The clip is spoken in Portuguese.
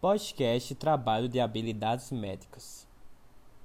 Podcast Trabalho de Habilidades Médicas.